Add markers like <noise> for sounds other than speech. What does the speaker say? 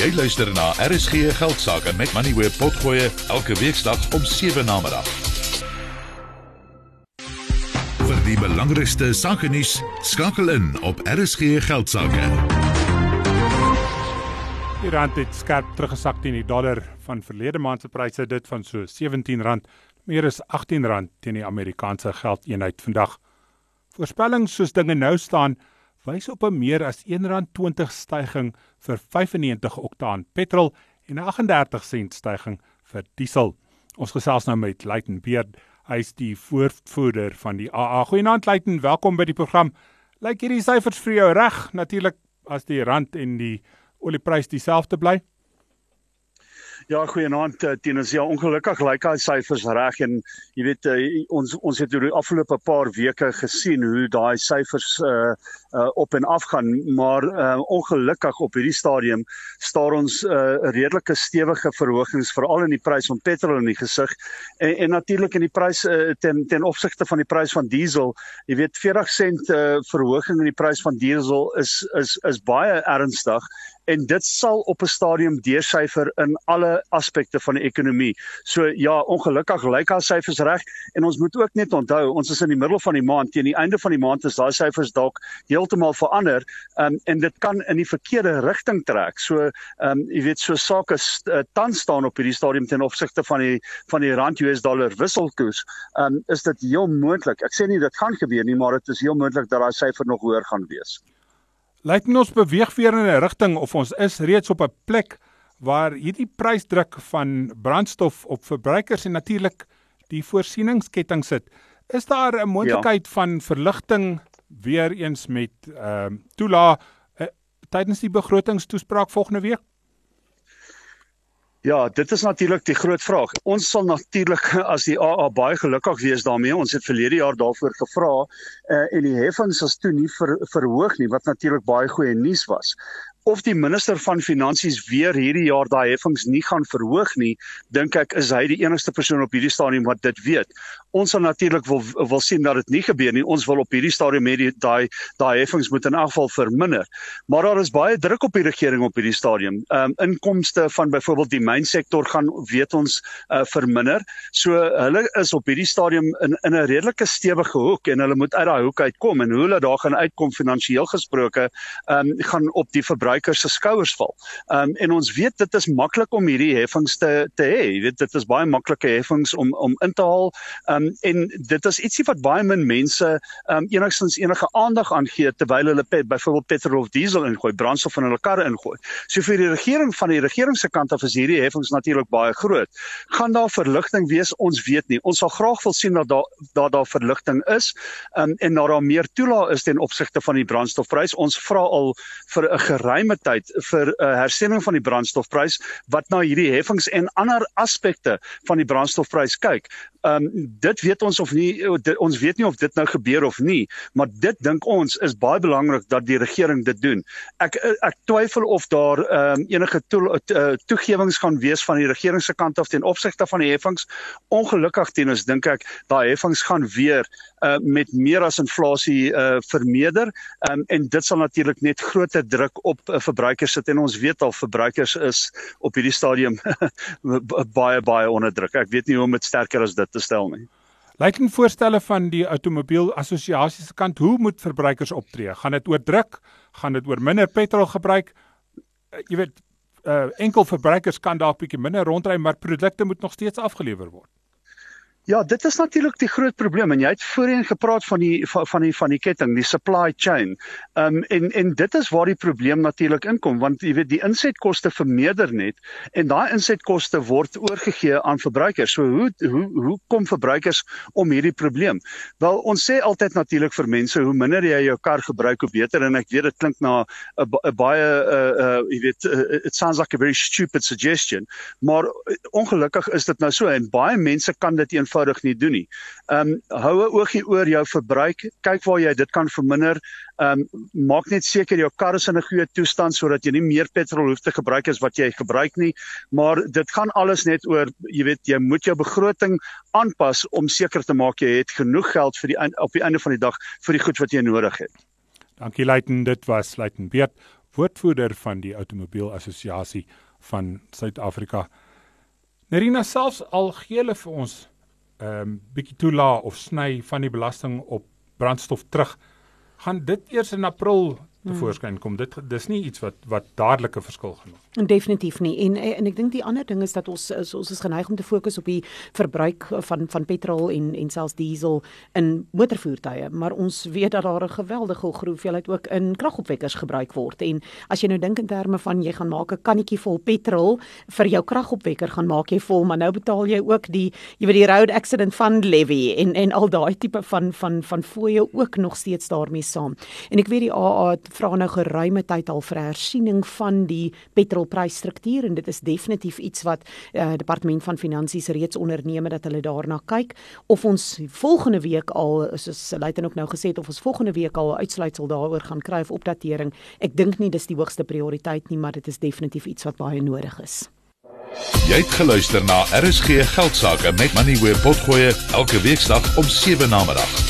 Jy luister na RSG Geldsaake met Money Web Potgoe elke weeksdag om 7 na middag. Vir die belangrikste sake nuus, skakel in op RSG Geldsaake. Die rand het skerp teruggesak teen die dollar van verlede maand se pryse dit van so R17 meer as R18 teen die Amerikaanse geldeenheid vandag. Voorspellings soos dinge nou staan wys op 'n meer as R1.20 stygings vir 95 oktaan petrol en 'n 38 sent stygings vir diesel. Ons gesels nou met Luiten Beerd. Hy is die voorvoerder van die AA. Goeienaand Luiten, welkom by die program. Lyk hierdie syfers vir jou reg? Natuurlik as die rand en die olieprys dieselfde bly. Ja, goeienaand uh, Tinus. Ja, ongelukkig lyk daai syfers reg en jy weet uh, ons ons het oor die afgelope paar weke gesien hoe daai syfers uh, uh op en af gaan, maar uh ongelukkig op hierdie stadium staar ons 'n uh, redelike stewige verhogings veral in die prys van petrol in die gesig en, en natuurlik in die prys uh, ten ten opsigte van die prys van diesel. Jy weet 40 sent uh verhoging in die prys van diesel is is is baie ernstig en dit sal op 'n stadium deursyfer in alle aspekte van die ekonomie. So ja, ongelukkig lyk haar syfers reg en ons moet ook net onthou, ons is in die middel van die maand, teen die einde van die maand is daai syfers dalk heeltemal verander um, en dit kan in die verkeerde rigting trek. So ehm um, jy weet so sake uh, tans staan op hierdie stadium ten opsigte van die van die rand US dollar wisselkoers. Ehm um, is dit heel moontlik. Ek sê nie dit gaan gebeur nie, maar dit is heel moontlik dat daai syfer nog hoër gaan wees. Lyk ons beweeg weer in 'n rigting of ons is reeds op 'n plek waar hierdie prysdruk van brandstof op verbruikers en natuurlik die voorsieningsketting sit. Is daar 'n moontlikheid ja. van verligting weer eens met ehm uh, toela uh, tydens die begrotingstoespraak volgende week? Ja, dit is natuurlik die groot vraag. Ons sal natuurlik <laughs> as die AA baie gelukkig wees daarmee. Ons het verlede jaar daarvoor gevra uh, en die heffings is toe nie ver, verhoog nie wat natuurlik baie goeie nuus was of die minister van finansies weer hierdie jaar daai heffings nie gaan verhoog nie, dink ek is hy die enigste persoon op hierdie stadium wat dit weet. Ons sal natuurlik wil wil sien dat dit nie gebeur nie. Ons wil op hierdie stadium hê daai daai heffings moet in elk geval verminder. Maar daar is baie druk op die regering op hierdie stadium. Ehm um, inkomste van byvoorbeeld die mynsektor gaan weet ons uh, verminder. So hulle is op hierdie stadium in in 'n redelike stewige hoek en hulle moet uit daai hoek uitkom en hoe hulle daar gaan uitkom finansiëel gesproke, ehm um, gaan op die verbruikers se skouers val. Ehm um, en ons weet dit is maklik om hierdie heffings te te hê. Jy weet dit is baie maklike heffings om om in te haal. Ehm um, en dit is ietsie wat baie min mense ehm um, enigstens enige aandag aan gee terwyl hulle pe byvoorbeeld petrol of diesel ingooi, brandstof in hulle karre ingooi. So vir die regering van die regering se kant af is hierdie heffings natuurlik baie groot. Gaan daar verligting wees? Ons weet nie. Ons sal graag wil sien dat daar daar daar verligting is ehm um, en dat daar meer toelaag is ten opsigte van die brandstofprys. Ons vra al vir 'n geruime geruime tyd vir 'n uh, herstelling van die brandstofprys wat na hierdie heffings en ander aspekte van die brandstofprys kyk. Ehm um, dit weet ons of nie dit, ons weet nie of dit nou gebeur of nie, maar dit dink ons is baie belangrik dat die regering dit doen. Ek ek twyfel of daar ehm um, enige to, uh, toegewings gaan wees van die regering se kant af ten opsigte van die heffings. Ongelukkig teen ons dink ek daai heffings gaan weer uh, met meer as inflasie uh, vermeerder um, en dit sal natuurlik net groter druk op uh, verbruikers sit en ons weet al verbruikers is op hierdie stadium <laughs> baie baie onder druk. Ek weet nie hoe om dit sterker as dit te stel nie. Lyking voorstelle van die outomobiel assosiasie se kant, hoe moet verbruikers optree? Gaan dit oor druk? Gaan dit oor minder petrol gebruik? Uh, jy weet, uh, enkel verbruikers kan dalk bietjie minder rondry, maar produkte moet nog steeds afgelewer word. Ja, dit is natuurlik die groot probleem en jy het voorheen gepraat van die van, van die van die ketting, die supply chain. Ehm um, en en dit is waar die probleem natuurlik inkom want jy weet die insetkoste vermeerder net en daai insetkoste word oorgegee aan verbruikers. So hoe hoe hoe kom verbruikers om hierdie probleem? Wel, ons sê altyd natuurlik vir mense hoe minder jy jou kar gebruik hoe beter en ek weet dit klink na 'n baie uh uh jy weet uh, it sounds like a very stupid suggestion, maar ongelukkig is dit nou so en baie mense kan dit een eenvoudig nie doen nie. Ehm um, hou 'n oogie oor jou verbruik, kyk waar jy dit kan verminder. Ehm um, maak net seker jou kar is in 'n goeie toestand sodat jy nie meer petrol hoef te gebruik as wat jy gebruik nie. Maar dit gaan alles net oor, jy weet, jy moet jou begroting aanpas om seker te maak jy het genoeg geld vir die op die einde van die dag vir die goed wat jy nodig het. Dankie Luiten, dit was Luiten Beet woordvoerder van die Outomobielassosiasie van Suid-Afrika. Nerina selfs al gee hulle vir ons 'n um, bietjie toelaag of sny van die belasting op brandstof terug, gaan dit eers in April tevoorskyn kom. Dit dis nie iets wat wat dadelike verskil gemaak. En definitief nie. En en ek dink die ander ding is dat ons is, ons is geneig om te fokus op die verbruik van van petrol en en selfs diesel in motorvoertuie, maar ons weet dat daar 'n geweldige hoeveelheid ook in kragopwekkers gebruik word. En as jy nou dink in terme van jy gaan maak 'n kannetjie vol petrol vir jou kragopwekker gaan maak jy vol, maar nou betaal jy ook die jy weet die road accident fund levy en en al daai tipe van van van fooie ook nog steeds daarmee saam. En ek weet die AA vra nou geruime tyd al vir hersiening van die petrolprysstruktuur en dit is definitief iets wat uh, departement van finansies reeds onderneem dat hulle daarna kyk of ons volgende week al soos Luiten ook nou gesê het of ons volgende week al 'n uitsluitsel daaroor gaan kry of opdatering. Ek dink nie dis die hoogste prioriteit nie, maar dit is definitief iets wat baie nodig is. Jy het geluister na RSG Geldsaake met Money where potgoe elke weeksdag om 7 na middag.